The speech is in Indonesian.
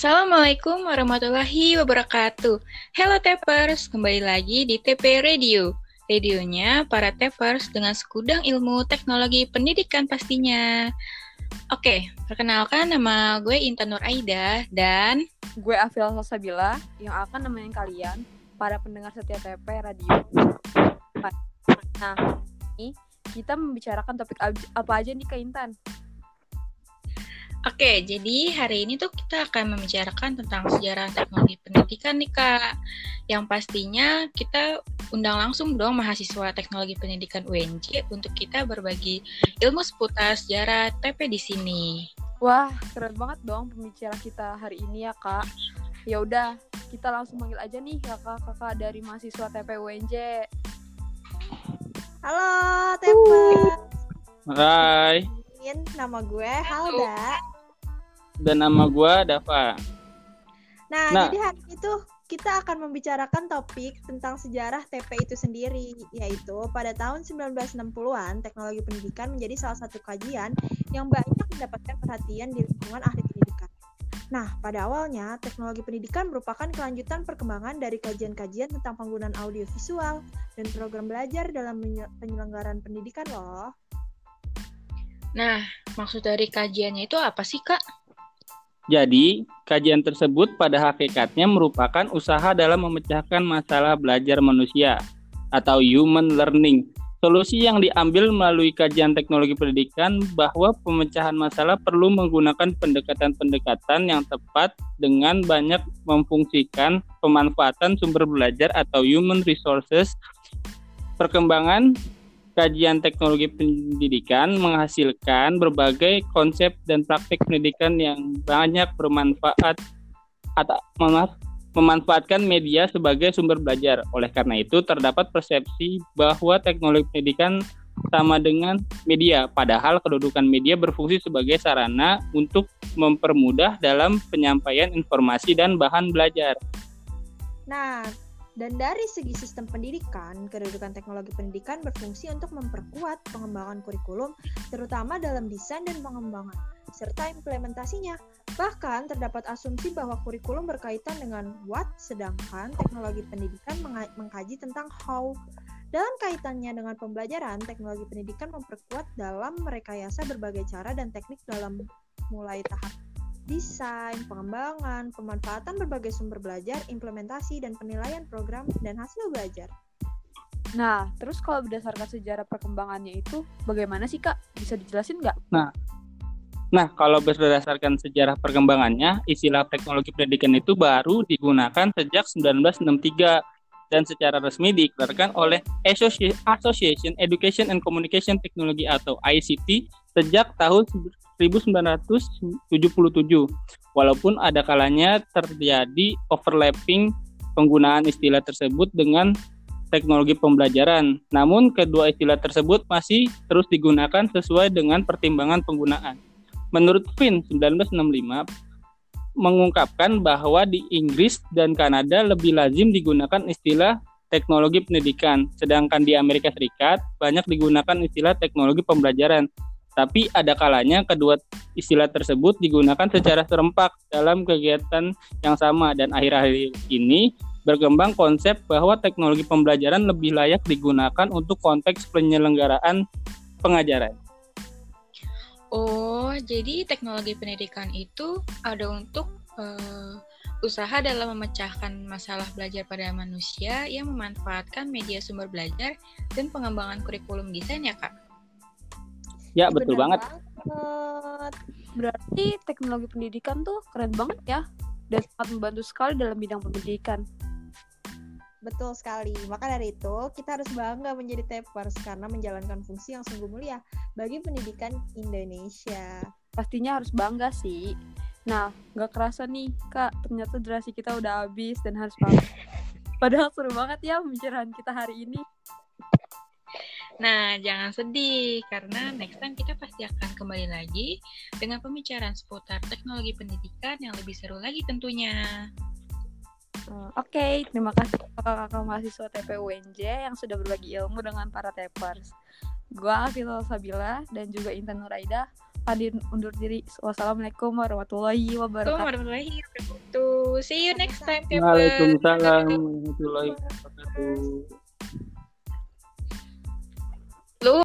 Assalamualaikum warahmatullahi wabarakatuh. Hello Tapers, kembali lagi di TP Radio. Radionya para Tapers dengan sekudang ilmu teknologi pendidikan pastinya. Oke, perkenalkan nama gue Intan Nur Aida dan gue Afil Sosabila yang akan nemenin kalian para pendengar setia TP Radio. Nah, ini kita membicarakan topik apa aja nih Kak Intan? Oke, jadi hari ini tuh kita akan membicarakan tentang sejarah teknologi pendidikan nih Kak. Yang pastinya kita undang langsung dong mahasiswa teknologi pendidikan UNJ untuk kita berbagi ilmu seputar sejarah TP di sini. Wah, keren banget dong pembicara kita hari ini ya Kak. Ya udah, kita langsung panggil aja nih kakak-kakak dari mahasiswa TP UNJ. Halo, TP. Uh. Hai. Nama gue Halda dan nama gue Dava. Nah, nah, jadi hari itu kita akan membicarakan topik tentang sejarah TP itu sendiri, yaitu pada tahun 1960-an teknologi pendidikan menjadi salah satu kajian yang banyak mendapatkan perhatian di lingkungan ahli pendidikan. Nah, pada awalnya, teknologi pendidikan merupakan kelanjutan perkembangan dari kajian-kajian tentang penggunaan audiovisual dan program belajar dalam penyelenggaraan pendidikan loh. Nah, maksud dari kajiannya itu apa sih, Kak? Jadi, kajian tersebut pada hakikatnya merupakan usaha dalam memecahkan masalah belajar manusia atau human learning. Solusi yang diambil melalui kajian teknologi pendidikan bahwa pemecahan masalah perlu menggunakan pendekatan-pendekatan yang tepat dengan banyak memfungsikan pemanfaatan sumber belajar atau human resources, perkembangan kajian teknologi pendidikan menghasilkan berbagai konsep dan praktik pendidikan yang banyak bermanfaat atau memanfaatkan media sebagai sumber belajar. Oleh karena itu, terdapat persepsi bahwa teknologi pendidikan sama dengan media, padahal kedudukan media berfungsi sebagai sarana untuk mempermudah dalam penyampaian informasi dan bahan belajar. Nah, dan dari segi sistem pendidikan, kedudukan teknologi pendidikan berfungsi untuk memperkuat pengembangan kurikulum, terutama dalam desain dan pengembangan, serta implementasinya. Bahkan terdapat asumsi bahwa kurikulum berkaitan dengan what, sedangkan teknologi pendidikan mengkaji tentang how. Dalam kaitannya dengan pembelajaran, teknologi pendidikan memperkuat dalam merekayasa berbagai cara dan teknik dalam mulai tahap desain, pengembangan, pemanfaatan berbagai sumber belajar, implementasi, dan penilaian program dan hasil belajar. Nah, terus kalau berdasarkan sejarah perkembangannya itu, bagaimana sih Kak? Bisa dijelasin nggak? Nah, nah, kalau berdasarkan sejarah perkembangannya, istilah teknologi pendidikan itu baru digunakan sejak 1963 dan secara resmi dikeluarkan oleh Association Education and Communication Technology atau ICT sejak tahun 1977. Walaupun ada kalanya terjadi overlapping penggunaan istilah tersebut dengan teknologi pembelajaran. Namun kedua istilah tersebut masih terus digunakan sesuai dengan pertimbangan penggunaan. Menurut Finn 1965 mengungkapkan bahwa di Inggris dan Kanada lebih lazim digunakan istilah teknologi pendidikan, sedangkan di Amerika Serikat banyak digunakan istilah teknologi pembelajaran tapi ada kalanya kedua istilah tersebut digunakan secara serempak dalam kegiatan yang sama dan akhir-akhir ini berkembang konsep bahwa teknologi pembelajaran lebih layak digunakan untuk konteks penyelenggaraan pengajaran. Oh, jadi teknologi pendidikan itu ada untuk uh, usaha dalam memecahkan masalah belajar pada manusia yang memanfaatkan media sumber belajar dan pengembangan kurikulum desain ya, Kak? Ya, betul banget. banget. Berarti teknologi pendidikan tuh keren banget ya dan sangat membantu sekali dalam bidang pendidikan. Betul sekali. Maka dari itu, kita harus bangga menjadi Tapers karena menjalankan fungsi yang sungguh mulia bagi pendidikan Indonesia. Pastinya harus bangga sih. Nah, nggak kerasa nih, Kak. Ternyata durasi kita udah habis dan harus pamit. Padahal seru banget ya pembicaraan kita hari ini. Nah, jangan sedih karena next time kita pasti akan kembali lagi dengan pembicaraan seputar teknologi pendidikan yang lebih seru lagi tentunya. Uh, Oke, okay, terima kasih kakak-kakak mahasiswa TPUNJ yang sudah berbagi ilmu dengan para tapers. Gua Afila Sabila dan juga Intan Nuraida Hadir undur diri. Wassalamualaikum warahmatullahi wabarakatuh. Warahmatullahi wabarakatuh. See you next time, Tepers. Waalaikumsalam warahmatullahi wabarakatuh. Hello.